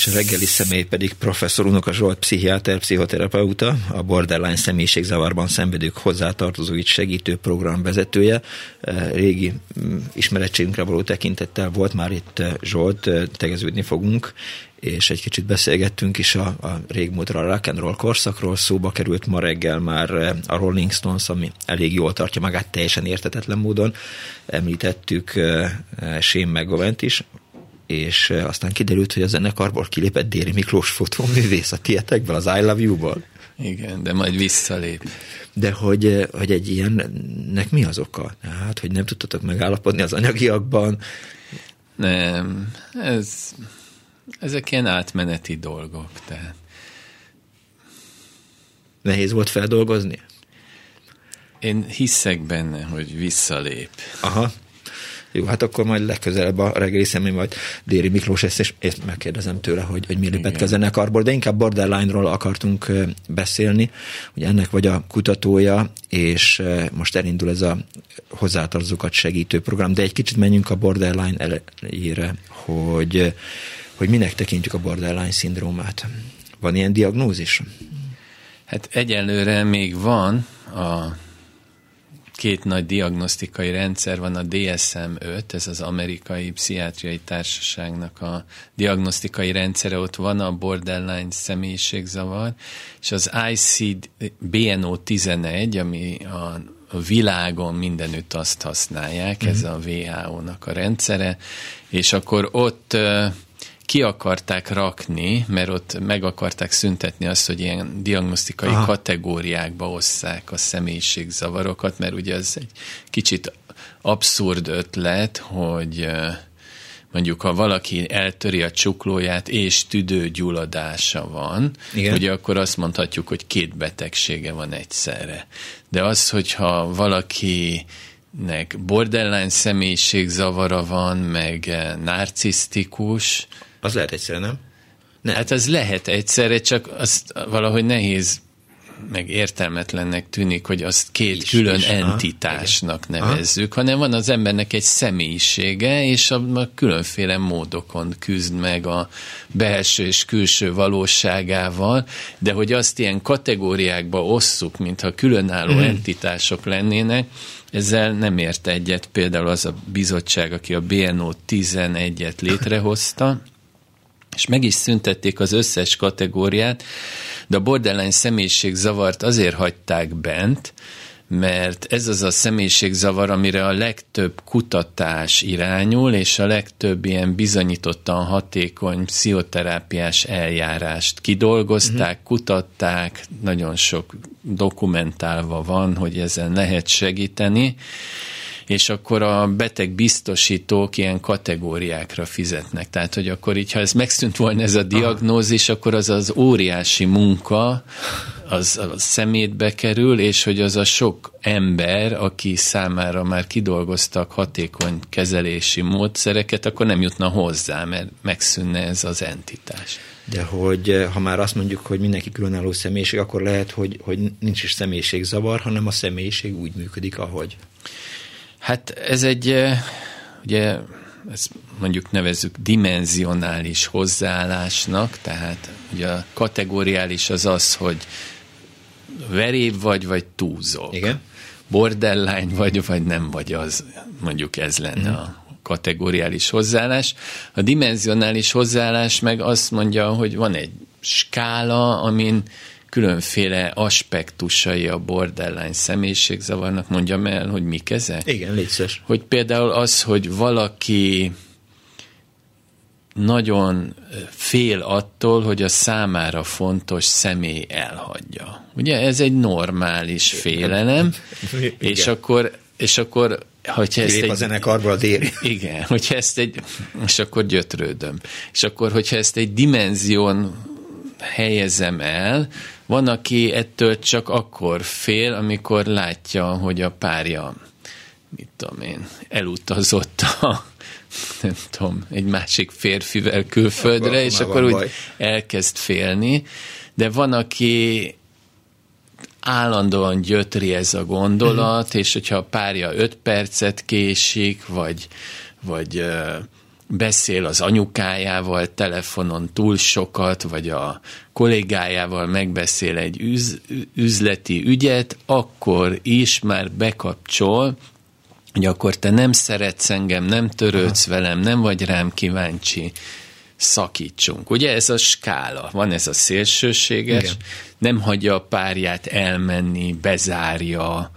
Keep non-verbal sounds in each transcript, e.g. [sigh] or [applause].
És a reggeli személy pedig professzor Unoka Zsolt, pszichiáter, pszichoterapeuta, a borderline személyiségzavarban szenvedők hozzátartozóit segítő program vezetője. Régi mm, ismerettségünkre való tekintettel volt már itt Zsolt, tegeződni fogunk, és egy kicsit beszélgettünk is a, a régmúltra a rock and roll korszakról, szóba került ma reggel már a Rolling Stones, ami elég jól tartja magát teljesen értetetlen módon. Említettük Shane McGovent is, és aztán kiderült, hogy a zenekarból kilépett Déri Miklós fotóművész a tietekből, az I Love You-ból. Igen, de majd visszalép. De hogy, hogy egy ilyennek mi az oka? Hát, hogy nem tudtatok megállapodni az anyagiakban? Nem, ez, ezek ilyen átmeneti dolgok, tehát. Nehéz volt feldolgozni? Én hiszek benne, hogy visszalép. Aha. Jó, hát akkor majd legközelebb a reggeli személy majd Déri Miklós ezt, és ezt megkérdezem tőle, hogy, hogy mi lépett a zenekarból, de inkább Borderline-ról akartunk beszélni, hogy ennek vagy a kutatója, és most elindul ez a hozzátartozókat segítő program, de egy kicsit menjünk a Borderline elejére, hogy, hogy minek tekintjük a Borderline szindrómát. Van ilyen diagnózis? Hát egyelőre még van a két nagy diagnosztikai rendszer van, a DSM-5, ez az amerikai pszichiátriai társaságnak a diagnosztikai rendszere, ott van a borderline személyiségzavar, és az ICD-BNO-11, ami a a világon mindenütt azt használják, ez mhm. a WHO-nak a rendszere, és akkor ott ki akarták rakni, mert ott meg akarták szüntetni azt, hogy ilyen diagnosztikai Aha. kategóriákba osszák a személyiségzavarokat, mert ugye ez egy kicsit abszurd ötlet, hogy mondjuk ha valaki eltöri a csuklóját és tüdőgyulladása van, Igen. ugye akkor azt mondhatjuk, hogy két betegsége van egyszerre. De az, hogyha valaki nek borderline személyiségzavara van, meg narcisztikus, az lehet egyszerre, nem? nem? Hát az lehet egyszerre, csak azt valahogy nehéz meg értelmetlennek tűnik, hogy azt két is, külön is, entitásnak aha, nevezzük, aha. hanem van az embernek egy személyisége, és a különféle módokon küzd meg a belső és külső valóságával, de hogy azt ilyen kategóriákba osszuk, mintha különálló hmm. entitások lennének, ezzel nem ért egyet például az a bizottság, aki a BNO 11-et létrehozta, és meg is szüntették az összes kategóriát, de a borderline személyiségzavart azért hagyták bent, mert ez az a személyiségzavar, amire a legtöbb kutatás irányul, és a legtöbb ilyen bizonyítottan hatékony pszichoterápiás eljárást kidolgozták, uh-huh. kutatták, nagyon sok dokumentálva van, hogy ezen lehet segíteni, és akkor a beteg biztosítók ilyen kategóriákra fizetnek. Tehát, hogy akkor így, ha ez megszűnt volna ez a diagnózis, akkor az az óriási munka, az a szemétbe kerül, és hogy az a sok ember, aki számára már kidolgoztak hatékony kezelési módszereket, akkor nem jutna hozzá, mert megszűnne ez az entitás. De hogy ha már azt mondjuk, hogy mindenki különálló személyiség, akkor lehet, hogy, hogy nincs is személyiségzavar, hanem a személyiség úgy működik, ahogy. Hát ez egy, ugye, ezt mondjuk nevezzük dimenzionális hozzáállásnak, tehát ugye a kategóriális az az, hogy veréb vagy, vagy túlzok. Igen. Borderline vagy, vagy nem vagy az, mondjuk ez lenne uh-huh. a kategóriális hozzáállás. A dimenzionális hozzáállás meg azt mondja, hogy van egy skála, amin különféle aspektusai a borderline személyiségzavarnak, mondjam el, hogy mik ezek? Igen, létszes. Hogy például az, hogy valaki nagyon fél attól, hogy a számára fontos személy elhagyja. Ugye ez egy normális félelem, Igen. és akkor, és akkor hogyha ezt egy, a zenekarból a déri. Igen, hogyha ezt egy, és akkor gyötrődöm. És akkor, hogyha ezt egy dimenzión helyezem el, van, aki ettől csak akkor fél, amikor látja, hogy a párja, mit tudom én, elutazott a [laughs] nem tudom, egy másik férfivel külföldre, akkor és akkor úgy baj. elkezd félni. De van, aki állandóan gyötri ez a gondolat, uh-huh. és hogyha a párja öt percet késik, vagy, vagy beszél az anyukájával telefonon túl sokat, vagy a kollégájával megbeszél egy üz, üzleti ügyet, akkor is már bekapcsol, hogy akkor te nem szeretsz engem, nem törődsz Aha. velem, nem vagy rám kíváncsi, szakítsunk. Ugye ez a skála, van ez a szélsőséges, Igen. nem hagyja a párját elmenni, bezárja,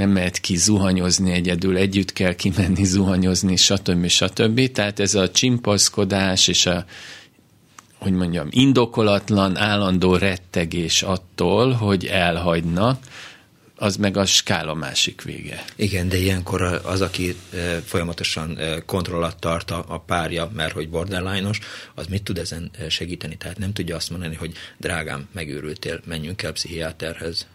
nem mehet ki zuhanyozni egyedül, együtt kell kimenni zuhanyozni, stb. stb. Tehát ez a csimpaszkodás és a hogy mondjam, indokolatlan, állandó rettegés attól, hogy elhagynak, az meg a skála másik vége. Igen, de ilyenkor az, aki folyamatosan kontrollat tart a párja, mert hogy borderline az mit tud ezen segíteni? Tehát nem tudja azt mondani, hogy drágám, megőrültél, menjünk el pszichiáterhez.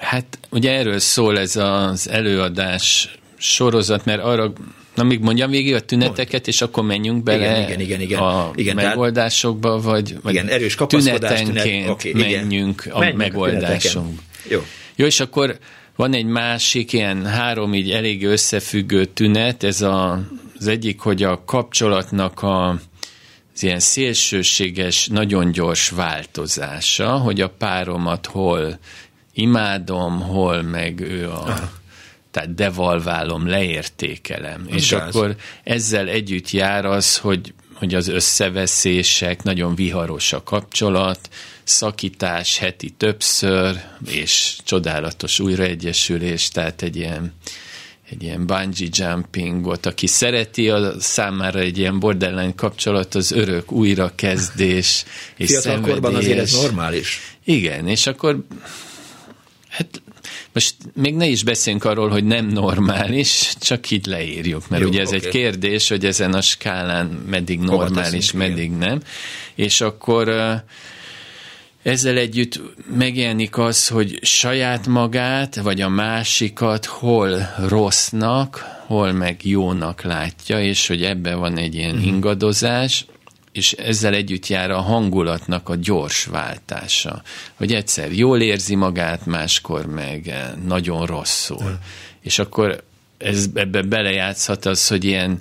Hát ugye erről szól ez az előadás sorozat, mert arra Na, még mondjam végig a tüneteket, és akkor menjünk bele igen, igen, igen, igen. a igen, megoldásokba, vagy, vagy igen, erős tünetenként tünet, okay, menjünk igen. a menjünk megoldásunk. Jó. Jó, és akkor van egy másik ilyen három így elég összefüggő tünet, ez a, az egyik, hogy a kapcsolatnak a, az ilyen szélsőséges, nagyon gyors változása, hogy a páromat hol imádom, hol meg ő a... Tehát devalválom, leértékelem. Az és akkor ezzel együtt jár az, hogy, hogy az összeveszések, nagyon viharos a kapcsolat, szakítás heti többször, és csodálatos újraegyesülés, tehát egy ilyen, egy ilyen bungee jumping volt. Aki szereti, a számára egy ilyen borderline kapcsolat, az örök újrakezdés és Fiatal korban azért ez normális. Igen, és akkor most még ne is beszéljünk arról, hogy nem normális, csak így leírjuk, mert Jó, ugye ez okay. egy kérdés, hogy ezen a skálán meddig normális, meddig nem. És akkor ezzel együtt megjelenik az, hogy saját magát, vagy a másikat hol rossznak, hol meg jónak látja, és hogy ebben van egy ilyen uh-huh. ingadozás, és ezzel együtt jár a hangulatnak a gyors váltása. Hogy egyszer jól érzi magát, máskor meg nagyon rosszul. Uh-huh. És akkor ez, ebbe belejátszhat az, hogy ilyen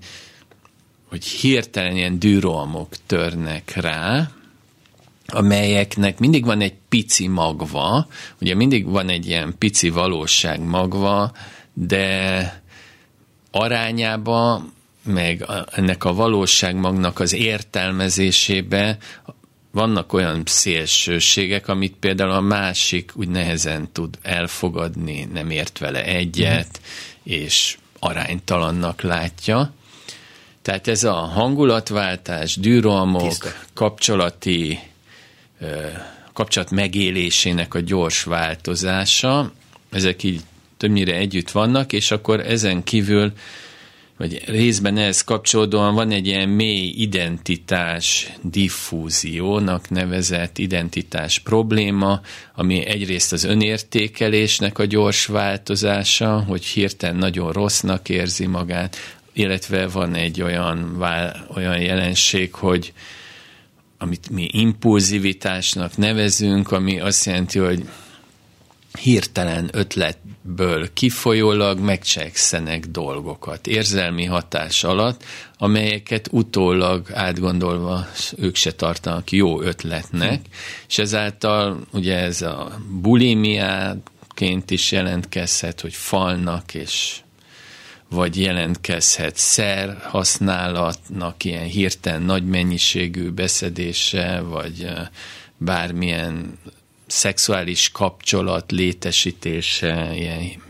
hogy hirtelen ilyen dűrolmok törnek rá, amelyeknek mindig van egy pici magva, ugye mindig van egy ilyen pici valóság magva, de arányába, meg ennek a valóságmagnak az értelmezésébe vannak olyan szélsőségek, amit például a másik úgy nehezen tud elfogadni, nem ért vele egyet, mm. és aránytalannak látja. Tehát ez a hangulatváltás, dűrolmok, Tiszta. kapcsolati kapcsolat megélésének a gyors változása, ezek így többnyire együtt vannak, és akkor ezen kívül, vagy részben ehhez kapcsolódóan van egy ilyen mély identitás diffúziónak nevezett identitás probléma, ami egyrészt az önértékelésnek a gyors változása, hogy hirtelen nagyon rossznak érzi magát, illetve van egy olyan, olyan jelenség, hogy amit mi impulzivitásnak nevezünk, ami azt jelenti, hogy hirtelen ötletből kifolyólag megcsekszenek dolgokat érzelmi hatás alatt, amelyeket utólag átgondolva ők se tartanak jó ötletnek, és ezáltal ugye ez a bulimiáként is jelentkezhet, hogy falnak és vagy jelentkezhet szer használatnak ilyen hirtelen nagy mennyiségű beszedése, vagy bármilyen szexuális kapcsolat létesítése ilyen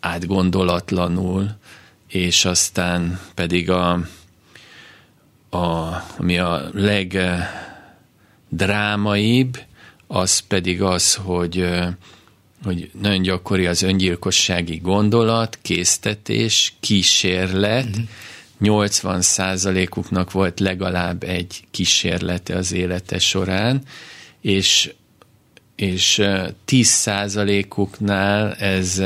átgondolatlanul, és aztán pedig a, a ami a legdrámaibb, az pedig az, hogy hogy nagyon gyakori az öngyilkossági gondolat, késztetés, kísérlet, uh-huh. 80 százalékuknak volt legalább egy kísérlete az élete során, és, és 10 százalékuknál ez,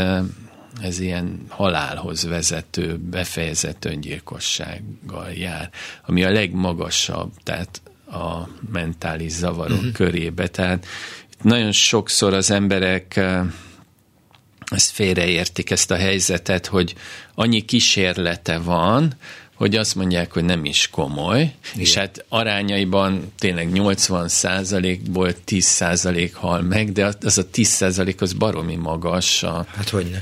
ez ilyen halálhoz vezető, befejezett öngyilkossággal jár, ami a legmagasabb, tehát a mentális zavarok uh-huh. körébe. Tehát nagyon sokszor az emberek ezt félreértik, ezt a helyzetet, hogy annyi kísérlete van, hogy azt mondják, hogy nem is komoly, Igen. és hát arányaiban tényleg 80 százalékból 10 százalék hal meg, de az a 10 százalék az baromi magas. A... Hát hogy ne.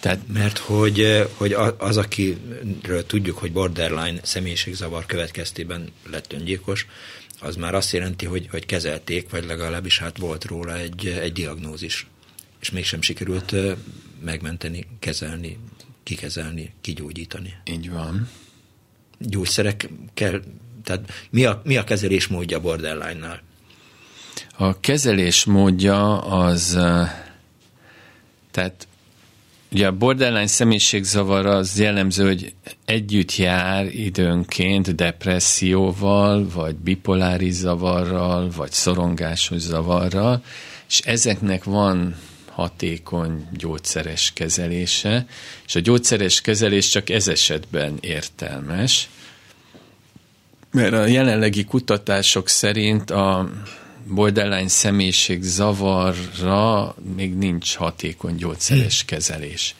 Tehát, mert hogy, hogy az, akiről tudjuk, hogy borderline személyiségzavar következtében lett öngyilkos, az már azt jelenti, hogy, hogy kezelték, vagy legalábbis hát volt róla egy, egy diagnózis, és mégsem sikerült megmenteni, kezelni, kikezelni, kigyógyítani. Így van. Gyógyszerek kell, tehát mi a, mi a kezelés módja borderline-nál? A kezelés módja az, tehát Ugye a borderline személyiségzavar az jellemző, hogy együtt jár időnként depresszióval, vagy bipoláris zavarral, vagy szorongásos zavarral, és ezeknek van hatékony gyógyszeres kezelése, és a gyógyszeres kezelés csak ez esetben értelmes, mert a jelenlegi kutatások szerint a borderline személyiség zavarra még nincs hatékony gyógyszeres hmm. kezelés.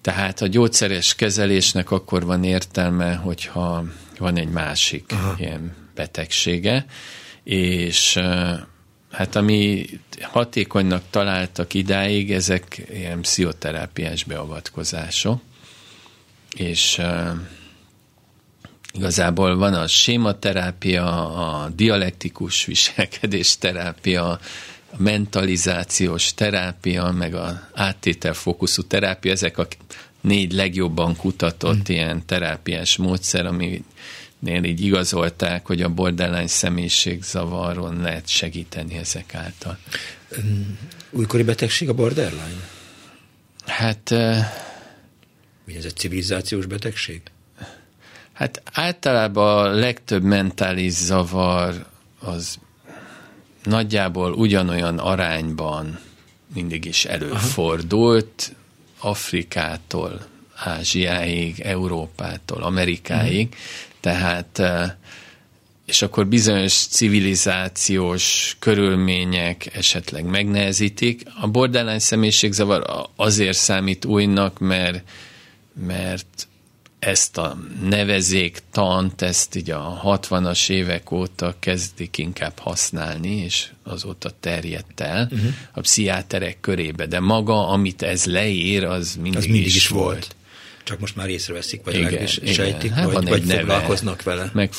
Tehát a gyógyszeres kezelésnek akkor van értelme, hogyha van egy másik Aha. ilyen betegsége, és hát ami hatékonynak találtak idáig, ezek ilyen pszichoterápiás beavatkozások, és Igazából van a sématerápia, a dialektikus viselkedés terápia, a mentalizációs terápia, meg a áttételfókuszú terápia, ezek a négy legjobban kutatott mm. ilyen terápiás módszer, aminél így igazolták, hogy a borderline személyiségzavaron lehet segíteni ezek által. Újkori betegség a borderline? Hát... Vagy ez egy civilizációs betegség? Hát általában a legtöbb mentális zavar az nagyjából ugyanolyan arányban mindig is előfordult, Aha. Afrikától, Ázsiáig, Európától, Amerikáig, tehát eh, és akkor bizonyos civilizációs körülmények esetleg megnehezítik. A borderline személyiségzavar azért számít újnak, mert, mert ezt a nevezéktant, ezt így a 60-as évek óta kezdik inkább használni, és azóta terjedt el uh-huh. a pszichiáterek körébe, de maga, amit ez leír, az mindig, az mindig is, is volt. volt. Csak most már észreveszik, vagy igen, is sejtik, hát vagy, vagy neve, foglalkoznak vele. Meg,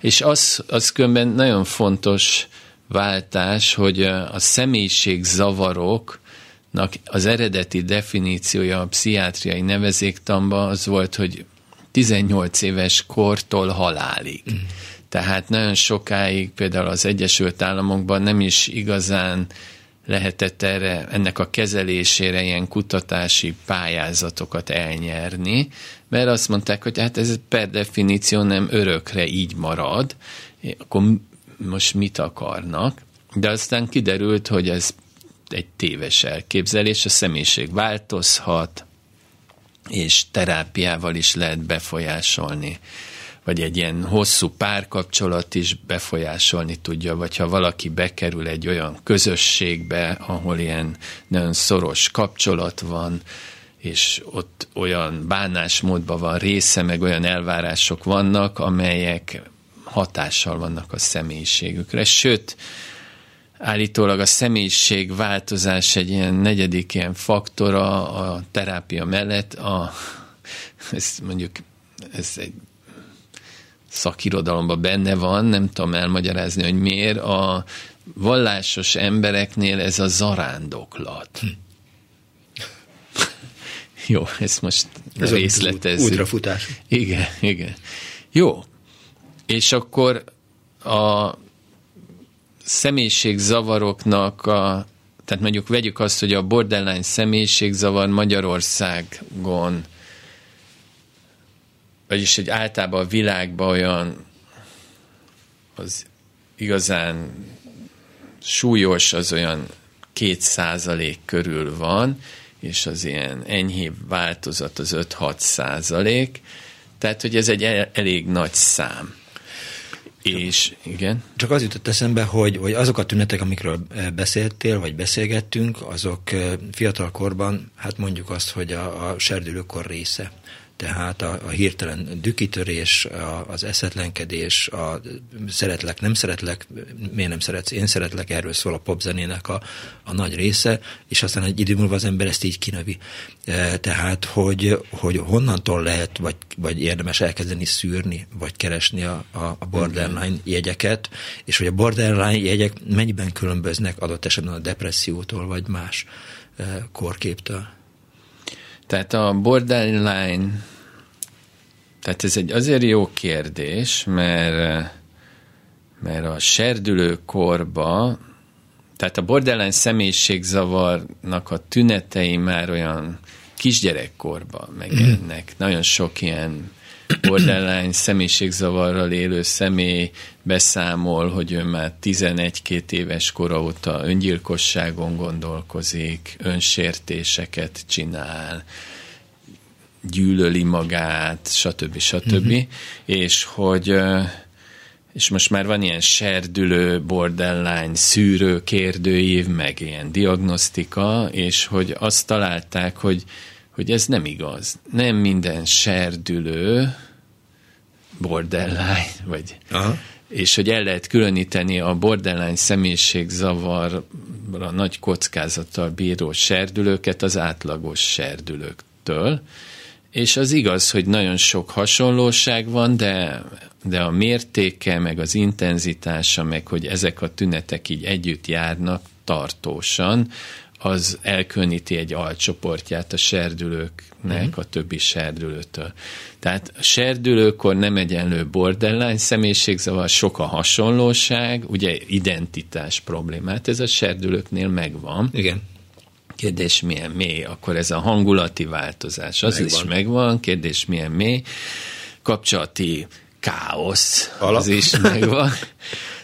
és az, az különben nagyon fontos váltás, hogy a személyiség zavarok, az eredeti definíciója a pszichiátriai nevezéktamba az volt, hogy 18 éves kortól halálig. Mm. Tehát nagyon sokáig például az Egyesült Államokban nem is igazán lehetett erre, ennek a kezelésére ilyen kutatási pályázatokat elnyerni, mert azt mondták, hogy hát ez per definíció nem örökre így marad, akkor most mit akarnak? De aztán kiderült, hogy ez egy téves elképzelés, a személyiség változhat, és terápiával is lehet befolyásolni vagy egy ilyen hosszú párkapcsolat is befolyásolni tudja, vagy ha valaki bekerül egy olyan közösségbe, ahol ilyen nagyon szoros kapcsolat van, és ott olyan bánásmódban van része, meg olyan elvárások vannak, amelyek hatással vannak a személyiségükre. Sőt, állítólag a személyiség változás egy ilyen negyedik ilyen faktora a terápia mellett, a, ez mondjuk ez egy szakirodalomban benne van, nem tudom elmagyarázni, hogy miért, a vallásos embereknél ez a zarándoklat. Hm. Jó, ezt most ez részletezzük. Útrafutás. Igen, igen. Jó, és akkor a személyiségzavaroknak a, tehát mondjuk vegyük azt, hogy a borderline személyiségzavar Magyarországon, vagyis egy általában a világban olyan az igazán súlyos, az olyan két százalék körül van, és az ilyen enyhébb változat az 5-6 százalék, tehát hogy ez egy elég nagy szám. És igen. Csak az jutott eszembe, hogy, hogy azok a tünetek, amikről beszéltél, vagy beszélgettünk, azok fiatalkorban, hát mondjuk azt, hogy a, a serdülőkor része tehát a, a hirtelen dükitörés, a, az eszetlenkedés, a szeretlek, nem szeretlek, miért nem szeretsz, én szeretlek, erről szól a popzenének a, a nagy része, és aztán egy idő múlva az ember ezt így kinövi. E, tehát, hogy, hogy honnantól lehet, vagy, vagy érdemes elkezdeni szűrni, vagy keresni a, a, borderline jegyeket, és hogy a borderline jegyek mennyiben különböznek adott esetben a depressziótól, vagy más e, korképtől. Tehát a borderline tehát ez egy azért jó kérdés, mert, mert a serdülő korba, tehát a borderline személyiségzavarnak a tünetei már olyan kisgyerekkorban megjelennek. Nagyon sok ilyen borderline személyiségzavarral élő személy beszámol, hogy ő már 11-2 éves kora óta öngyilkosságon gondolkozik, önsértéseket csinál, gyűlöli magát, stb. stb. Uh-huh. És hogy és most már van ilyen serdülő, borderline, szűrő kérdőív, meg ilyen diagnosztika, és hogy azt találták, hogy, hogy ez nem igaz. Nem minden serdülő borderline, vagy Aha. és hogy el lehet különíteni a borderline személyiségzavarra nagy kockázattal bíró serdülőket az átlagos serdülőktől, és az igaz, hogy nagyon sok hasonlóság van, de, de a mértéke, meg az intenzitása, meg hogy ezek a tünetek így együtt járnak tartósan, az elkülöníti egy alcsoportját a serdülőknek uh-huh. a többi serdülőtől. Tehát a serdülőkor nem egyenlő borderline személyiségzavar, sok a hasonlóság, ugye identitás problémát, ez a serdülőknél megvan. Igen. Kérdés milyen mély, akkor ez a hangulati változás, az megvan. is megvan, kérdés milyen mély, kapcsolati káosz, Alap. az is megvan. [laughs]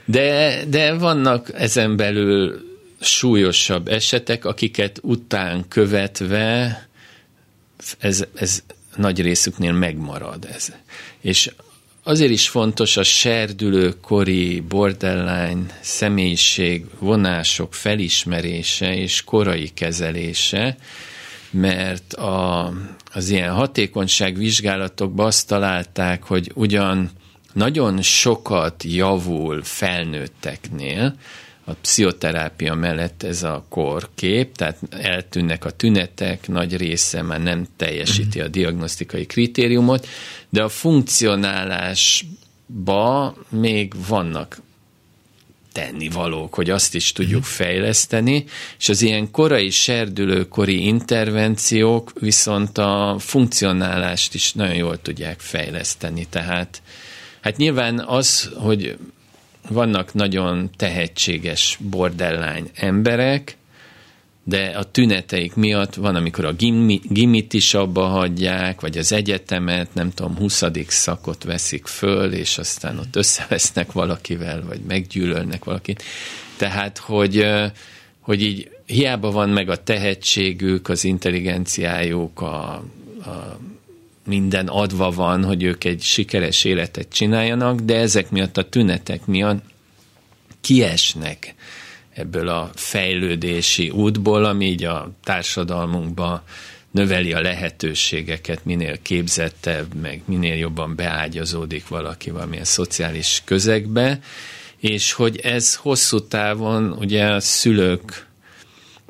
De, de vannak ezen belül súlyosabb esetek, akiket után követve ez, ez nagy részüknél megmarad ez. És Azért is fontos a serdülőkori borderline személyiség vonások felismerése és korai kezelése, mert a, az ilyen hatékonyságvizsgálatokban azt találták, hogy ugyan nagyon sokat javul felnőtteknél, a pszichoterápia mellett ez a korkép, tehát eltűnnek a tünetek, nagy része már nem teljesíti a diagnosztikai kritériumot, de a funkcionálásba még vannak tennivalók, hogy azt is tudjuk mhm. fejleszteni, és az ilyen korai serdülőkori intervenciók viszont a funkcionálást is nagyon jól tudják fejleszteni. Tehát hát nyilván az, hogy vannak nagyon tehetséges borderline emberek, de a tüneteik miatt van, amikor a gimit is abba hagyják, vagy az egyetemet, nem tudom, 20. szakot veszik föl, és aztán ott összevesznek valakivel, vagy meggyűlölnek valakit. Tehát, hogy, hogy így hiába van meg a tehetségük, az intelligenciájuk, a, a minden adva van, hogy ők egy sikeres életet csináljanak, de ezek miatt a tünetek miatt kiesnek ebből a fejlődési útból, ami így a társadalmunkban növeli a lehetőségeket, minél képzettebb, meg minél jobban beágyazódik valaki valamilyen szociális közegbe, és hogy ez hosszú távon ugye a szülők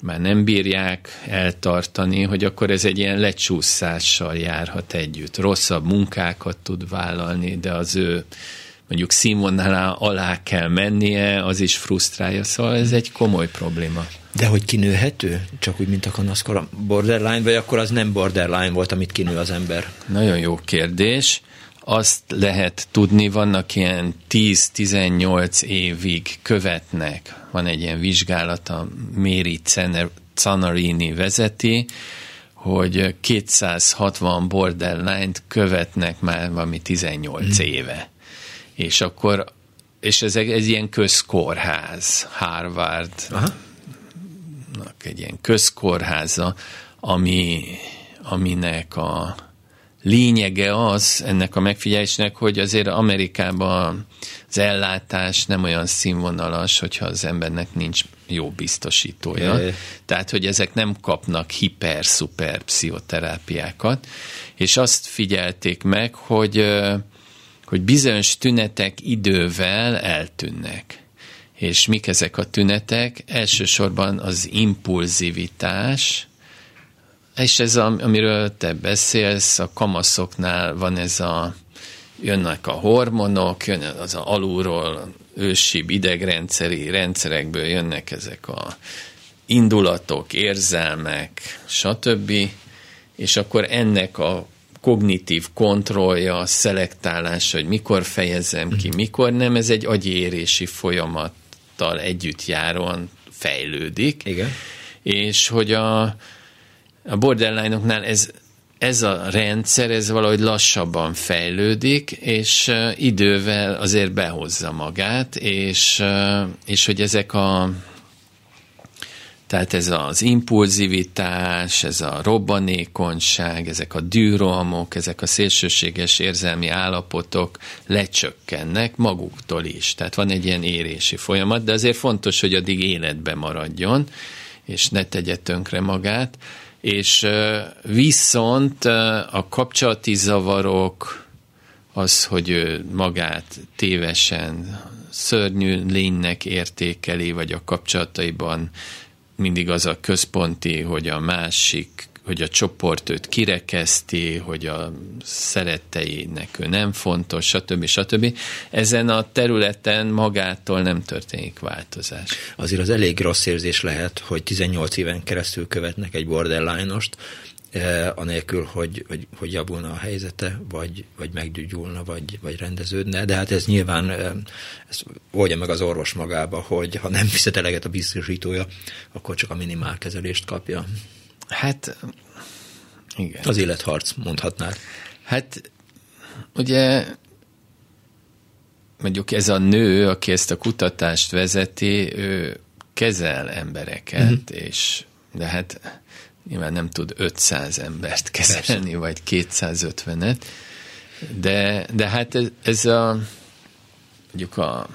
már nem bírják eltartani, hogy akkor ez egy ilyen lecsúszással járhat együtt. Rosszabb munkákat tud vállalni, de az ő mondjuk színvonalá alá kell mennie, az is frusztrálja, szóval ez egy komoly probléma. De hogy kinőhető? Csak úgy, mint a kanaszkor borderline, vagy akkor az nem borderline volt, amit kinő az ember? Nagyon jó kérdés. Azt lehet tudni, vannak ilyen 10-18 évig követnek, van egy ilyen vizsgálat, a Méri Canarini vezeti, hogy 260 borderline-t követnek már valami 18 hmm. éve. És akkor, és ez egy, egy ilyen közkórház, Harvard, egy ilyen közkórháza, ami, aminek a lényege az ennek a megfigyelésnek, hogy azért Amerikában az ellátás nem olyan színvonalas, hogyha az embernek nincs jó biztosítója. Jaj. Tehát, hogy ezek nem kapnak hiper-szuper pszichoterápiákat, és azt figyelték meg, hogy, hogy bizonyos tünetek idővel eltűnnek. És mik ezek a tünetek? Elsősorban az impulzivitás, és ez, a, amiről te beszélsz, a kamaszoknál van ez a, jönnek a hormonok, jön az a alulról ősibb idegrendszeri rendszerekből jönnek ezek a indulatok, érzelmek, stb. És akkor ennek a kognitív kontrollja, szelektálása, hogy mikor fejezem ki, mikor nem, ez egy agyérési folyamattal együtt járóan fejlődik. Igen. És hogy a, a borderline-oknál ez ez a rendszer, ez valahogy lassabban fejlődik, és idővel azért behozza magát, és, és hogy ezek a tehát ez az impulzivitás, ez a robbanékonyság, ezek a dűrohamok, ezek a szélsőséges érzelmi állapotok lecsökkennek maguktól is. Tehát van egy ilyen érési folyamat, de azért fontos, hogy addig életbe maradjon, és ne tegye tönkre magát és viszont a kapcsolati zavarok, az, hogy magát tévesen szörnyű lénynek értékeli, vagy a kapcsolataiban mindig az a központi, hogy a másik hogy a csoport őt kirekeszti, hogy a szeretteinek ő nem fontos, stb. stb. Ezen a területen magától nem történik változás. Azért az elég rossz érzés lehet, hogy 18 éven keresztül követnek egy borderline-ost, eh, anélkül, hogy, hogy, hogy javulna a helyzete, vagy, vagy meggyógyulna, vagy, vagy rendeződne, de hát ez nyilván eh, ez oldja meg az orvos magába, hogy ha nem fizet eleget a biztosítója, akkor csak a minimál kezelést kapja. Hát, igen. Az életharc, mondhatnál. Hát, ugye mondjuk ez a nő, aki ezt a kutatást vezeti, ő kezel embereket, uh-huh. és de hát nyilván nem tud 500 embert kezelni, Persze. vagy 250-et, de, de hát ez, ez a mondjuk a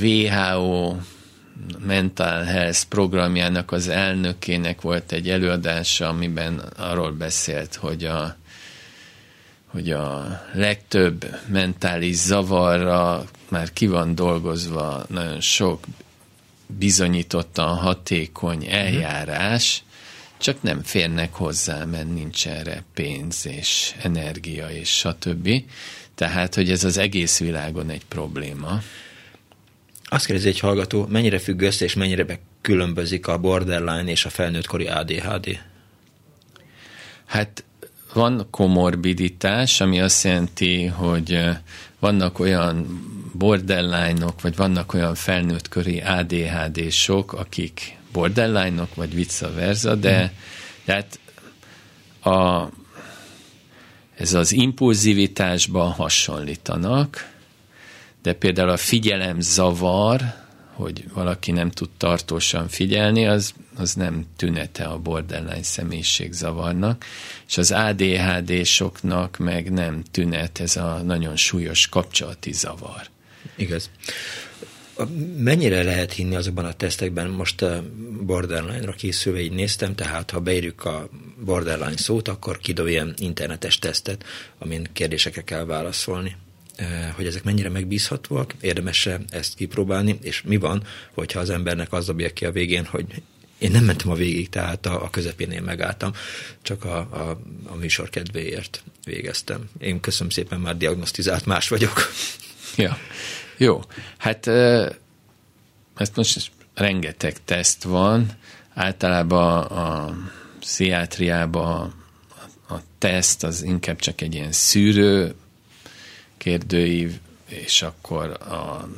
WHO Mental Health programjának az elnökének volt egy előadása, amiben arról beszélt, hogy a, hogy a legtöbb mentális zavarra már ki van dolgozva nagyon sok bizonyítottan hatékony eljárás, csak nem férnek hozzá, mert nincs erre pénz és energia és stb. Tehát, hogy ez az egész világon egy probléma. Azt kérdezi egy hallgató, mennyire függ össze és mennyire különbözik a borderline és a felnőttkori ADHD? Hát van komorbiditás, ami azt jelenti, hogy vannak olyan borderline-ok, vagy vannak olyan felnőttkori ADHD-sok, akik borderline-ok, vagy vice versa, de, mm. de hát a, ez az impulzivitásban hasonlítanak, de például a figyelem zavar, hogy valaki nem tud tartósan figyelni, az, az nem tünete a borderline személyiség zavarnak, és az ADHD-soknak meg nem tünet ez a nagyon súlyos kapcsolati zavar. Igaz. Mennyire lehet hinni azokban a tesztekben, most a borderline-ra készülve így néztem, tehát ha beírjuk a borderline szót, akkor kidob internetes tesztet, amin kérdésekre kell válaszolni. Hogy ezek mennyire megbízhatóak, érdemes -e ezt kipróbálni, és mi van, hogyha az embernek az dobja ki a végén, hogy én nem mentem a végig, tehát a, a közepénél megálltam, csak a, a, a műsor kedvéért végeztem. Én köszönöm szépen, már diagnosztizált más vagyok. Ja, jó. Hát ezt most rengeteg teszt van, általában a pszichiátriában a teszt az inkább csak egy ilyen szűrő kérdőív, és akkor a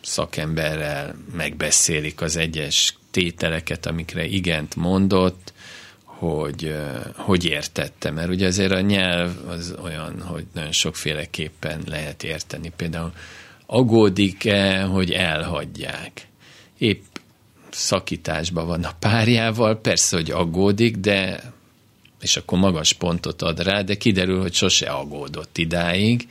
szakemberrel megbeszélik az egyes tételeket, amikre igent mondott, hogy hogy értette, mert ugye azért a nyelv az olyan, hogy nagyon sokféleképpen lehet érteni. Például agódik-e, hogy elhagyják? Épp szakításban van a párjával, persze, hogy aggódik, de és akkor magas pontot ad rá, de kiderül, hogy sose aggódott idáig,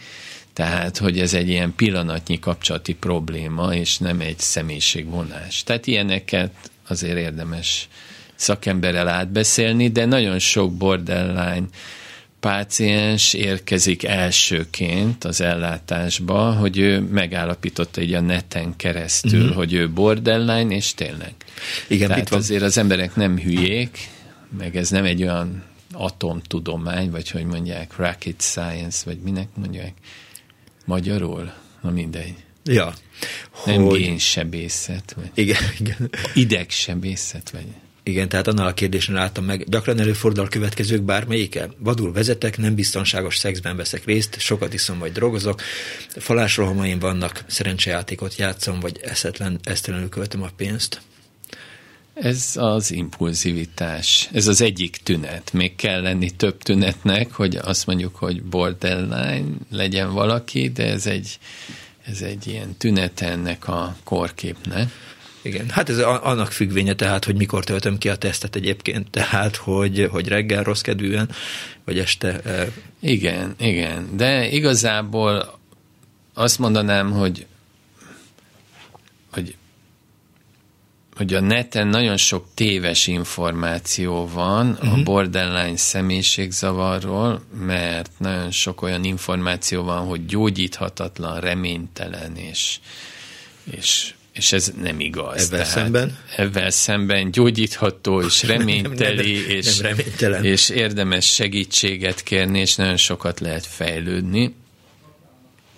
tehát, hogy ez egy ilyen pillanatnyi kapcsolati probléma, és nem egy személyiségvonás. Tehát ilyeneket azért érdemes szakemberrel átbeszélni, de nagyon sok borderline páciens érkezik elsőként az ellátásba, hogy ő megállapította egy a neten keresztül, uh-huh. hogy ő borderline, és tényleg. Igen, Tehát azért az emberek nem hülyék, meg ez nem egy olyan atomtudomány, vagy hogy mondják, rocket science, vagy minek mondják magyarul? Na mindegy. Ja. Nem hogy... génsebészet, vagy igen, [laughs] igen. idegsebészet, vagy igen, tehát annál a kérdésen álltam meg. Gyakran előfordul a következők bármelyike. Vadul vezetek, nem biztonságos szexben veszek részt, sokat iszom vagy drogozok, falásrohamaim vannak, szerencsejátékot játszom, vagy eszetlen, esztelenül költöm a pénzt. Ez az impulzivitás. Ez az egyik tünet. Még kell lenni több tünetnek, hogy azt mondjuk, hogy borderline legyen valaki, de ez egy, ez egy ilyen tünet ennek a korképnek. Igen, hát ez annak függvénye tehát, hogy mikor töltöm ki a tesztet egyébként, tehát, hogy, hogy reggel rossz kedvűen, vagy este. Igen, igen, de igazából azt mondanám, hogy hogy hogy a neten nagyon sok téves információ van uh-huh. a mhm. borderline személyiségzavarról, mert nagyon sok olyan információ van, hogy gyógyíthatatlan, reménytelen, és, és és ez nem igaz. Ebben Tehát szemben? Ebben szemben gyógyítható és [laughs] reményteli, nem, nem, nem, és, nem reménytelen. és érdemes segítséget kérni, és nagyon sokat lehet fejlődni.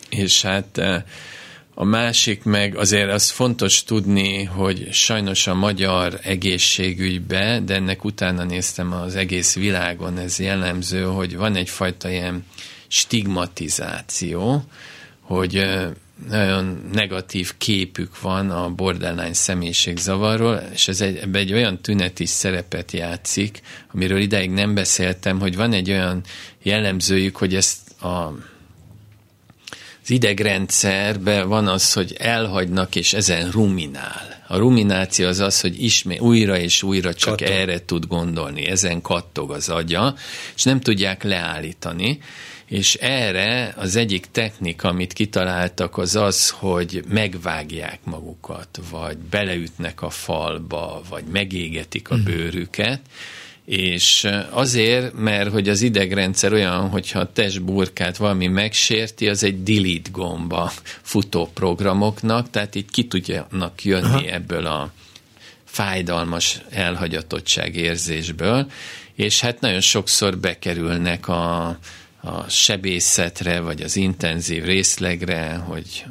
És hát eh, a másik meg azért az fontos tudni, hogy sajnos a magyar egészségügybe, de ennek utána néztem az egész világon, ez jellemző, hogy van egyfajta ilyen stigmatizáció, hogy nagyon negatív képük van a borderline személyiségzavarról, és ez egy, ebbe egy olyan tünet is szerepet játszik, amiről ideig nem beszéltem, hogy van egy olyan jellemzőjük, hogy ezt a az idegrendszerben van az, hogy elhagynak, és ezen ruminál. A rumináció az az, hogy ismét újra és újra csak kattog. erre tud gondolni, ezen kattog az agya, és nem tudják leállítani és erre az egyik technika, amit kitaláltak, az az, hogy megvágják magukat, vagy beleütnek a falba, vagy megégetik a mhm. bőrüket, és azért, mert hogy az idegrendszer olyan, hogyha a testburkát valami megsérti, az egy delete gomba futó programoknak, tehát így ki tudjanak jönni Aha. ebből a fájdalmas elhagyatottság érzésből, és hát nagyon sokszor bekerülnek a, a sebészetre, vagy az intenzív részlegre, hogy,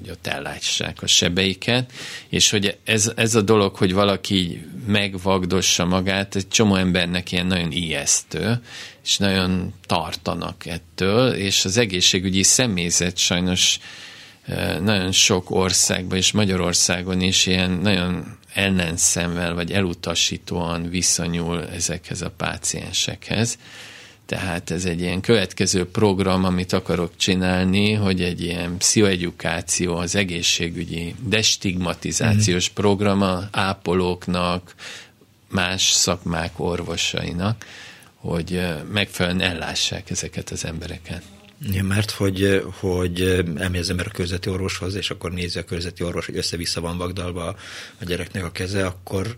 hogy ott ellátsák a sebeiket, és hogy ez, ez a dolog, hogy valaki megvagdossa magát, egy csomó embernek ilyen nagyon ijesztő, és nagyon tartanak ettől, és az egészségügyi személyzet sajnos nagyon sok országban, és Magyarországon is ilyen nagyon ellenszemvel, vagy elutasítóan viszonyul ezekhez a páciensekhez tehát ez egy ilyen következő program, amit akarok csinálni, hogy egy ilyen pszichoedukáció, az egészségügyi destigmatizációs mm. program a ápolóknak, más szakmák orvosainak, hogy megfelelően ellássák ezeket az embereket. Ja, mert hogy, hogy elmegy az ember a körzeti orvoshoz, és akkor nézi a körzeti orvos, hogy össze-vissza van vagdalva a gyereknek a keze, akkor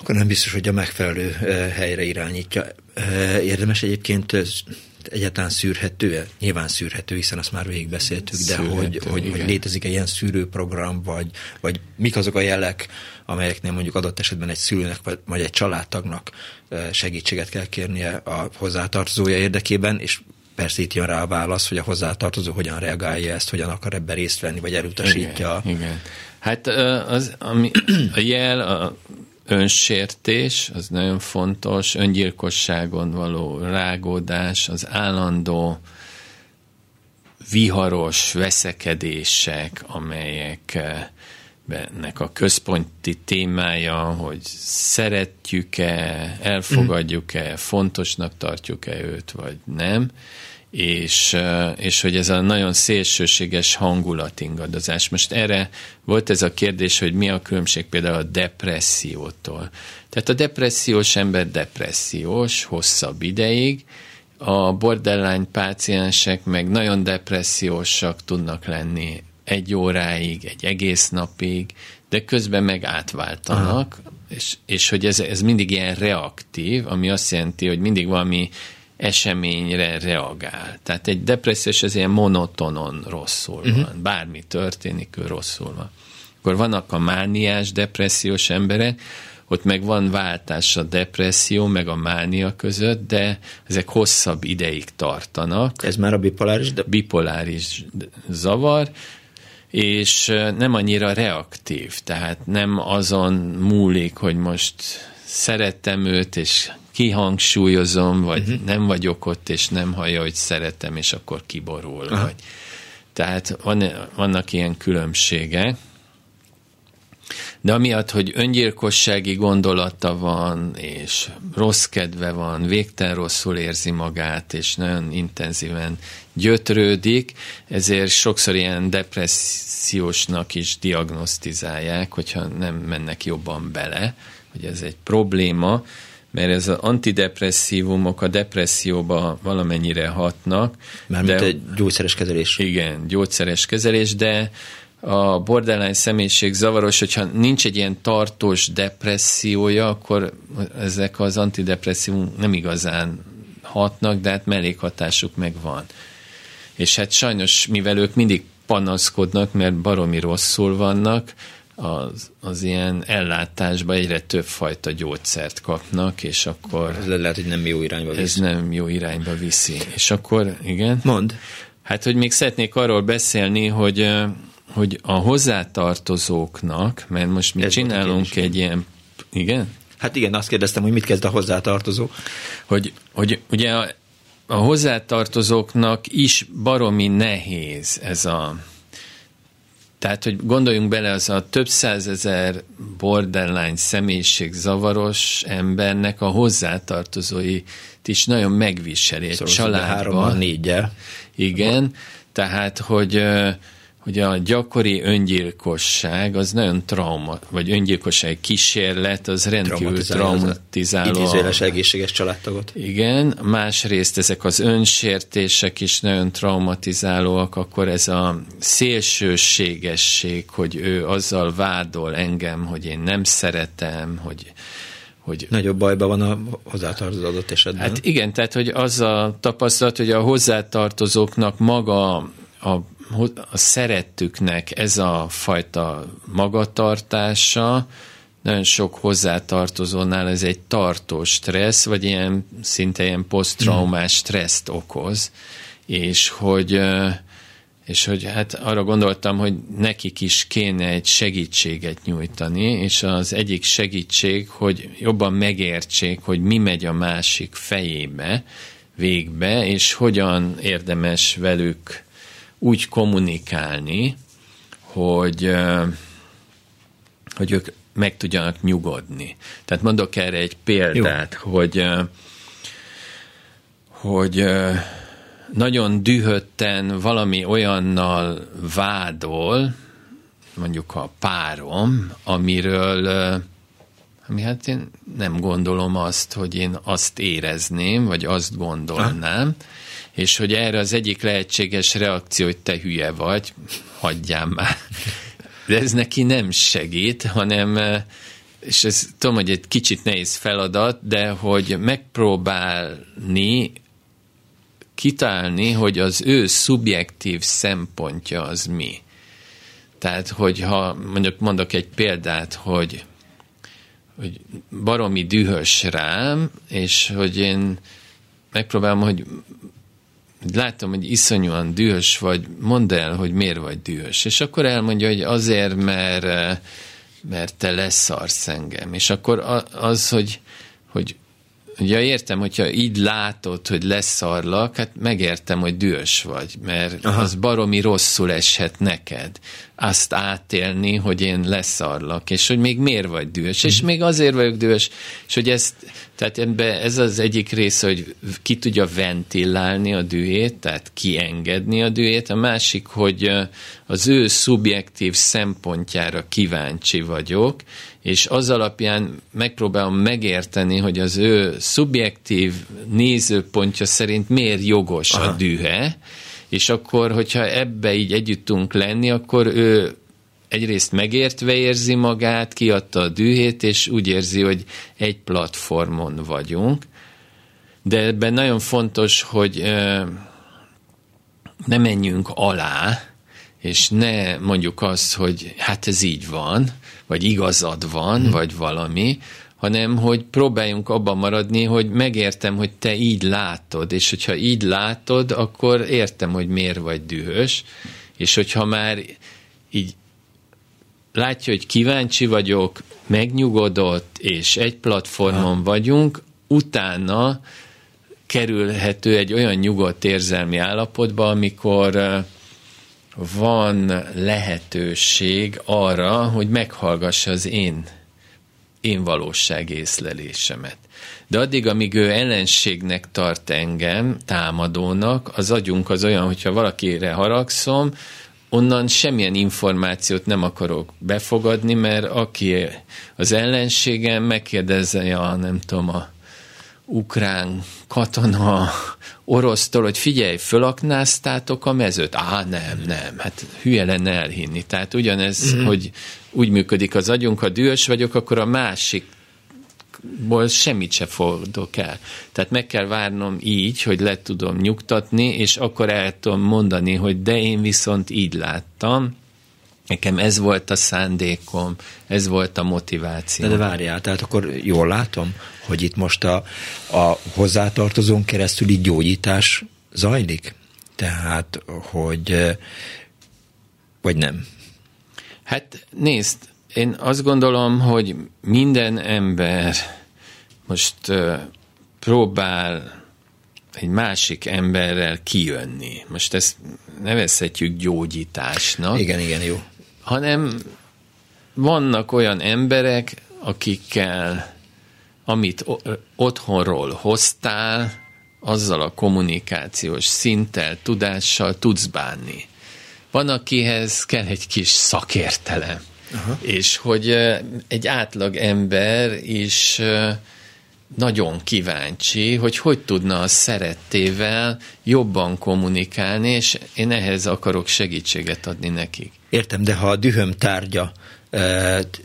akkor nem biztos, hogy a megfelelő helyre irányítja. Érdemes egyébként egyáltalán szűrhető Nyilván szűrhető, hiszen azt már végigbeszéltük, de szűrhető, hogy, hogy, hogy létezik egy ilyen szűrőprogram, vagy, vagy mik azok a jelek, amelyeknél mondjuk adott esetben egy szülőnek, vagy, vagy egy családtagnak segítséget kell kérnie a hozzátartozója érdekében, és persze itt jön rá a válasz, hogy a hozzátartozó hogyan reagálja ezt, hogyan akar ebben részt venni, vagy elutasítja. Igen, igen. Hát az, ami, a jel, a önsértés, az nagyon fontos, öngyilkosságon való rágódás, az állandó viharos veszekedések, amelyek ennek a központi témája, hogy szeretjük-e, elfogadjuk-e, fontosnak tartjuk-e őt, vagy nem, és, és hogy ez a nagyon szélsőséges hangulatingadozás. Most erre volt ez a kérdés, hogy mi a különbség például a depressziótól. Tehát a depressziós ember depressziós hosszabb ideig, a borderline páciensek meg nagyon depressziósak tudnak lenni egy óráig, egy egész napig, de közben meg átváltanak, és, és hogy ez, ez mindig ilyen reaktív, ami azt jelenti, hogy mindig valami eseményre reagál. Tehát egy depressziós az ilyen monotonon rosszul uh-huh. van. Bármi történik, ő rosszul van. Akkor vannak a mániás, depressziós emberek, ott meg van váltás a depresszió, meg a mánia között, de ezek hosszabb ideig tartanak. Ez már a bipoláris? De... Bipoláris zavar, és nem annyira reaktív, tehát nem azon múlik, hogy most szerettem őt, és kihangsúlyozom, vagy uh-huh. nem vagyok ott, és nem hallja, hogy szeretem, és akkor kiborul. Uh-huh. Vagy. Tehát van, vannak ilyen különbségek. De amiatt, hogy öngyilkossági gondolata van, és rossz kedve van, végtelen rosszul érzi magát, és nagyon intenzíven gyötrődik, ezért sokszor ilyen depressziósnak is diagnosztizálják, hogyha nem mennek jobban bele, hogy ez egy probléma, mert ez az antidepresszívumok a depresszióba valamennyire hatnak. Mármint egy gyógyszeres kezelés. Igen, gyógyszeres kezelés, de a borderline személyiség zavaros, hogyha nincs egy ilyen tartós depressziója, akkor ezek az antidepresszívum nem igazán hatnak, de hát mellékhatásuk meg van. És hát sajnos, mivel ők mindig panaszkodnak, mert baromi rosszul vannak, az, az ilyen ellátásban egyre több fajta gyógyszert kapnak, és akkor... Ez lehet, hogy nem jó irányba viszi. Ez nem jó irányba viszi. És akkor, igen? Mond. Hát, hogy még szeretnék arról beszélni, hogy, hogy a hozzátartozóknak, mert most mi Ez csinálunk egy ilyen... Igen? Hát igen, azt kérdeztem, hogy mit kezd a hozzátartozó. Hogy, hogy ugye a, a hozzátartozóknak is baromi nehéz ez a tehát, hogy gondoljunk bele, az a több százezer borderline személyiség zavaros embernek a hozzátartozói is nagyon megviseli egy szóval családban. Három, négyel. Igen, tehát, hogy hogy a gyakori öngyilkosság az nagyon trauma, vagy öngyilkosság kísérlet, az rendkívül traumatizáló. Idézőjeles egészséges családtagot. Igen, másrészt ezek az önsértések is nagyon traumatizálóak, akkor ez a szélsőségesség, hogy ő azzal vádol engem, hogy én nem szeretem, hogy hogy... Nagyobb bajban van a hozzátartozó adott esetben. Hát igen, tehát hogy az a tapasztalat, hogy a hozzátartozóknak maga a a szerettüknek ez a fajta magatartása, nagyon sok hozzátartozónál ez egy tartós stressz, vagy ilyen szinte ilyen posztraumás stresszt okoz, és hogy, és hogy hát arra gondoltam, hogy nekik is kéne egy segítséget nyújtani, és az egyik segítség, hogy jobban megértsék, hogy mi megy a másik fejébe, végbe, és hogyan érdemes velük úgy kommunikálni, hogy, hogy ők meg tudjanak nyugodni. Tehát mondok erre egy példát, Jó. hogy hogy nagyon dühötten valami olyannal vádol, mondjuk a párom, amiről ami hát én nem gondolom azt, hogy én azt érezném, vagy azt gondolnám, ha és hogy erre az egyik lehetséges reakció, hogy te hülye vagy, hagyjál már. De ez neki nem segít, hanem, eh, és ez tudom, hogy egy kicsit nehéz feladat, de hogy megpróbálni kitálni, hogy az ő szubjektív szempontja az mi. Tehát, hogyha mondjuk mondok egy példát, hogy, hogy baromi dühös rám, és hogy én megpróbálom, hogy látom, hogy iszonyúan dühös vagy, mondd el, hogy miért vagy dühös. És akkor elmondja, hogy azért, mert, mert te leszarsz engem. És akkor az, hogy, hogy Ja, értem, hogyha így látod, hogy leszarlak, hát megértem, hogy dühös vagy, mert Aha. az baromi rosszul eshet neked. Azt átélni, hogy én leszarlak, és hogy még miért vagy dühös, és még azért vagyok dühös, és hogy ezt, Tehát ebbe ez az egyik része, hogy ki tudja ventilálni a dühét, tehát kiengedni a dühét, a másik, hogy az ő szubjektív szempontjára kíváncsi vagyok, és az alapján megpróbálom megérteni, hogy az ő szubjektív nézőpontja szerint miért jogos Aha. a dühe, és akkor, hogyha ebbe így együtt tudunk lenni, akkor ő egyrészt megértve érzi magát, kiadta a dühét, és úgy érzi, hogy egy platformon vagyunk. De ebben nagyon fontos, hogy ne menjünk alá, és ne mondjuk azt, hogy hát ez így van, vagy igazad van, hmm. vagy valami, hanem hogy próbáljunk abban maradni, hogy megértem, hogy te így látod, és hogyha így látod, akkor értem, hogy miért vagy dühös, és hogyha már így látja, hogy kíváncsi vagyok, megnyugodott, és egy platformon ha. vagyunk, utána kerülhető egy olyan nyugodt érzelmi állapotba, amikor van lehetőség arra, hogy meghallgassa az én, én valóság észlelésemet. De addig, amíg ő ellenségnek tart engem, támadónak, az agyunk az olyan, hogyha valakire haragszom, onnan semmilyen információt nem akarok befogadni, mert aki az ellenségem megkérdezze, ja, nem tudom, a ukrán katona orosztól, hogy figyelj, fölaknáztátok a mezőt? Á, nem, nem, hát hülye lenne elhinni. Tehát ugyanez, mm-hmm. hogy úgy működik az agyunk, ha dühös vagyok, akkor a másik ból semmit se fordok el. Tehát meg kell várnom így, hogy le tudom nyugtatni, és akkor el tudom mondani, hogy de én viszont így láttam, Nekem ez volt a szándékom, ez volt a motiváció. De, de várjál, tehát akkor jól látom, hogy itt most a, a hozzátartozón keresztül így gyógyítás zajlik? Tehát, hogy vagy nem? Hát nézd, én azt gondolom, hogy minden ember most próbál egy másik emberrel kijönni. Most ezt nevezhetjük gyógyításnak. Igen, igen, jó. Hanem vannak olyan emberek, akikkel, amit otthonról hoztál, azzal a kommunikációs szinttel, tudással tudsz bánni. Van, akihez kell egy kis szakértelem. Aha. És hogy egy átlag ember is nagyon kíváncsi, hogy hogy tudna a szerettével jobban kommunikálni, és én ehhez akarok segítséget adni nekik. Értem, de ha a dühöm tárgya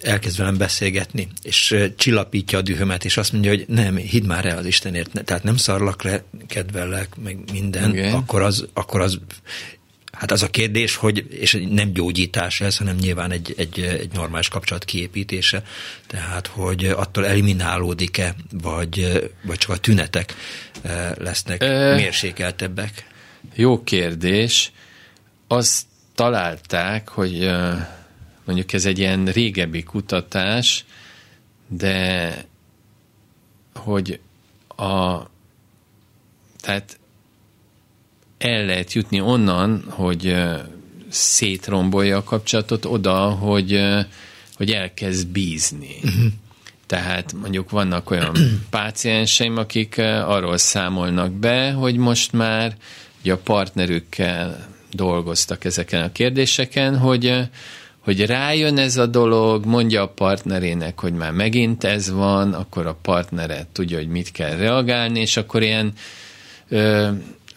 elkezd velem beszélgetni, és csillapítja a dühömet, és azt mondja, hogy nem, hidd már el az Istenért, tehát nem szarlak le, kedvellek, meg minden, okay. akkor, az, akkor az Hát az a kérdés, hogy, és nem gyógyítás ez, hanem nyilván egy, egy, egy normális kapcsolat kiépítése, tehát hogy attól eliminálódik-e, vagy, vagy csak a tünetek eh, lesznek Ö, mérsékeltebbek? Jó kérdés. Azt találták, hogy eh, mondjuk ez egy ilyen régebbi kutatás, de hogy a tehát el lehet jutni onnan, hogy szétrombolja a kapcsolatot oda, hogy, hogy elkezd bízni. Uh-huh. Tehát mondjuk vannak olyan [clears throat] pácienseim, akik arról számolnak be, hogy most már ugye a partnerükkel dolgoztak ezeken a kérdéseken, hogy, hogy rájön ez a dolog, mondja a partnerének, hogy már megint ez van, akkor a partnere tudja, hogy mit kell reagálni, és akkor ilyen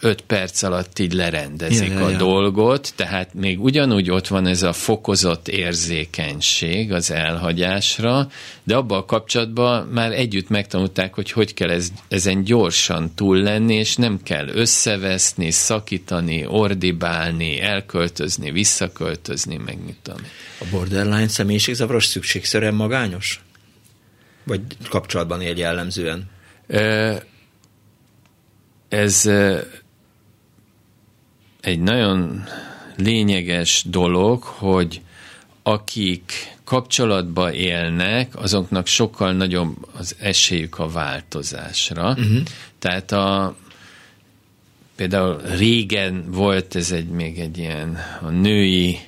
öt perc alatt így lerendezik ja, ja, ja. a dolgot, tehát még ugyanúgy ott van ez a fokozott érzékenység az elhagyásra, de abban a kapcsolatban már együtt megtanulták, hogy hogy kell ez, ezen gyorsan túl lenni, és nem kell összeveszni, szakítani, ordibálni, elköltözni, visszaköltözni, meg mit tudom. A borderline személyiségzavaros szükségszerűen magányos? Vagy kapcsolatban él jellemzően? Ez egy nagyon lényeges dolog, hogy akik kapcsolatba élnek, azoknak sokkal nagyobb az esélyük a változásra. Uh-huh. Tehát a, például régen volt ez egy még egy ilyen a női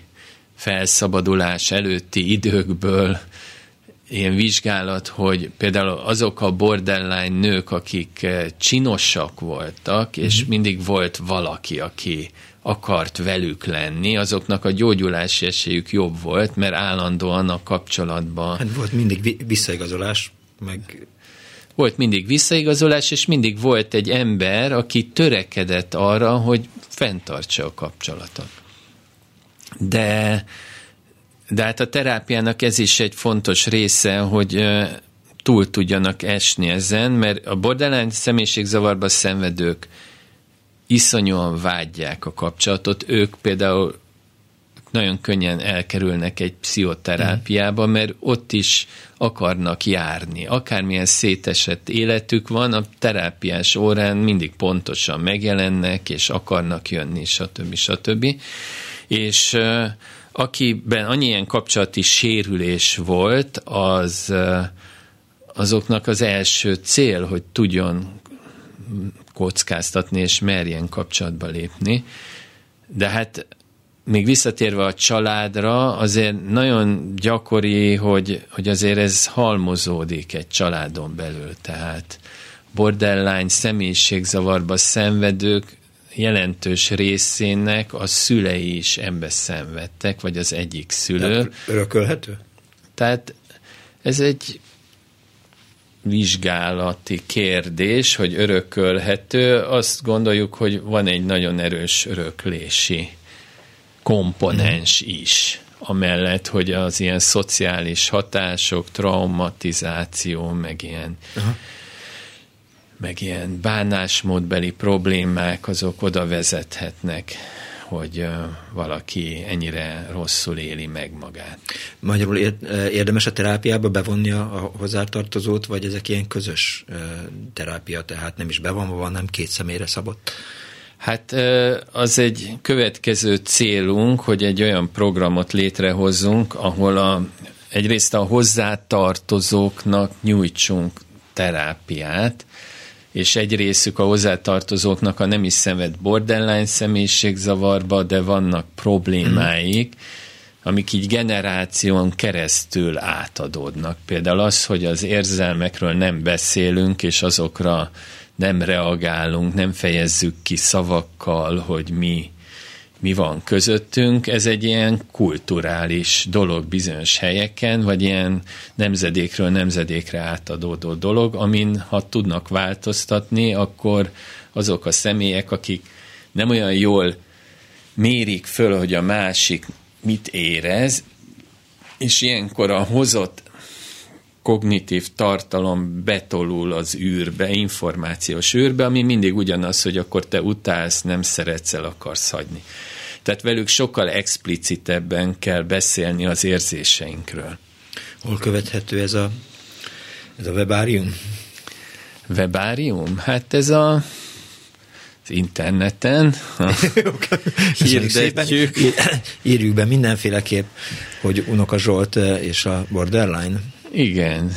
felszabadulás előtti időkből ilyen vizsgálat, hogy például azok a borderline nők, akik csinosak voltak, és mm-hmm. mindig volt valaki, aki akart velük lenni, azoknak a gyógyulási esélyük jobb volt, mert állandóan a kapcsolatban... Hát volt mindig visszaigazolás, meg... Volt mindig visszaigazolás, és mindig volt egy ember, aki törekedett arra, hogy fenntartsa a kapcsolatot. De, de hát a terápiának ez is egy fontos része, hogy túl tudjanak esni ezen, mert a borderline személyiségzavarba szenvedők iszonyúan vágyják a kapcsolatot. Ők például nagyon könnyen elkerülnek egy pszichoterápiába, mert ott is akarnak járni. Akármilyen szétesett életük van, a terápiás órán mindig pontosan megjelennek, és akarnak jönni, stb. stb. És akiben annyi ilyen kapcsolati sérülés volt, az azoknak az első cél, hogy tudjon kockáztatni, és merjen kapcsolatba lépni. De hát még visszatérve a családra, azért nagyon gyakori, hogy, hogy azért ez halmozódik egy családon belül. Tehát borderline személyiségzavarba szenvedők jelentős részének a szülei is ebbe szenvedtek, vagy az egyik szülő. Örökölhető? Tehát ez egy vizsgálati kérdés, hogy örökölhető, azt gondoljuk, hogy van egy nagyon erős öröklési komponens mm. is, amellett, hogy az ilyen szociális hatások, traumatizáció, meg ilyen, Aha. Meg ilyen bánásmódbeli problémák, azok oda vezethetnek hogy valaki ennyire rosszul éli meg magát. Magyarul érdemes a terápiába bevonni a hozzátartozót, vagy ezek ilyen közös terápia, tehát nem is bevonva van, nem két személyre szabott? Hát az egy következő célunk, hogy egy olyan programot létrehozzunk, ahol a, egyrészt a hozzátartozóknak nyújtsunk terápiát, és egy részük a hozzátartozóknak a nem is szenved borderline személyiségzavarba, de vannak problémáik, amik így generáción keresztül átadódnak. Például az, hogy az érzelmekről nem beszélünk, és azokra nem reagálunk, nem fejezzük ki szavakkal, hogy mi mi van közöttünk, ez egy ilyen kulturális dolog bizonyos helyeken, vagy ilyen nemzedékről nemzedékre átadódó dolog, amin ha tudnak változtatni, akkor azok a személyek, akik nem olyan jól mérik föl, hogy a másik mit érez, és ilyenkor a hozott kognitív tartalom betolul az űrbe, információs űrbe, ami mindig ugyanaz, hogy akkor te utálsz, nem szeretsz, el akarsz hagyni. Tehát velük sokkal explicitebben kell beszélni az érzéseinkről. Hol követhető ez a, ez a webárium? Webárium? Hát ez a az interneten [laughs] hirdetjük. Írjuk be mindenféleképp, hogy Unoka Zsolt és a Borderline. Igen,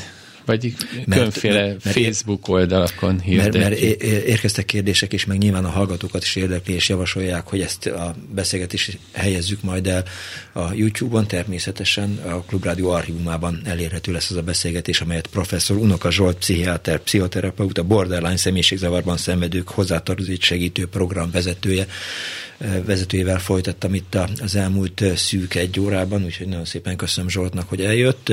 vagy különféle mert, Facebook oldalakon hirdetjük. Mert, mert érkeztek kérdések is, meg nyilván a hallgatókat is érdekli, és javasolják, hogy ezt a beszélgetést helyezzük majd el a YouTube-on, természetesen a Klubrádió archívumában elérhető lesz az a beszélgetés, amelyet professzor Unoka Zsolt, pszichiáter, pszichoterapeuta, borderline személyiségzavarban szenvedők hozzátartozik segítő program vezetője vezetőjével folytattam itt az elmúlt szűk egy órában, úgyhogy nagyon szépen köszönöm Zsoltnak, hogy eljött.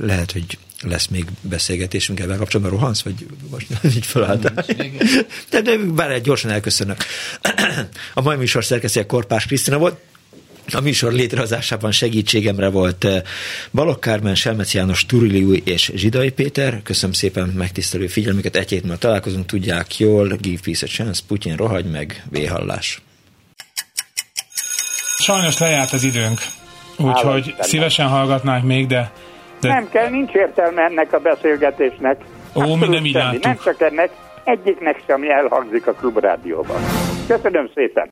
Lehet, hogy lesz még beszélgetésünk ebben kapcsolatban. Rohansz, vagy most [laughs] így felálltál? [laughs] De, de bár gyorsan elköszönök. [clears throat] A mai műsor szerkesztője Korpás Krisztina volt. A műsor létrehozásában segítségemre volt Balogh Kármen, Selmec János, Turiliu és Zsidai Péter. Köszönöm szépen megtisztelő figyelmüket. Egy hét múlva találkozunk, tudják jól. Give peace a chance, Putyin rohagy meg, véhallás. Sajnos lejárt az időnk, úgyhogy szívesen hallgatnánk még, de, de... Nem kell, nincs értelme ennek a beszélgetésnek. Ó, mi nem így Nem csak ennek, egyiknek sem elhangzik a klubrádióban. Köszönöm szépen!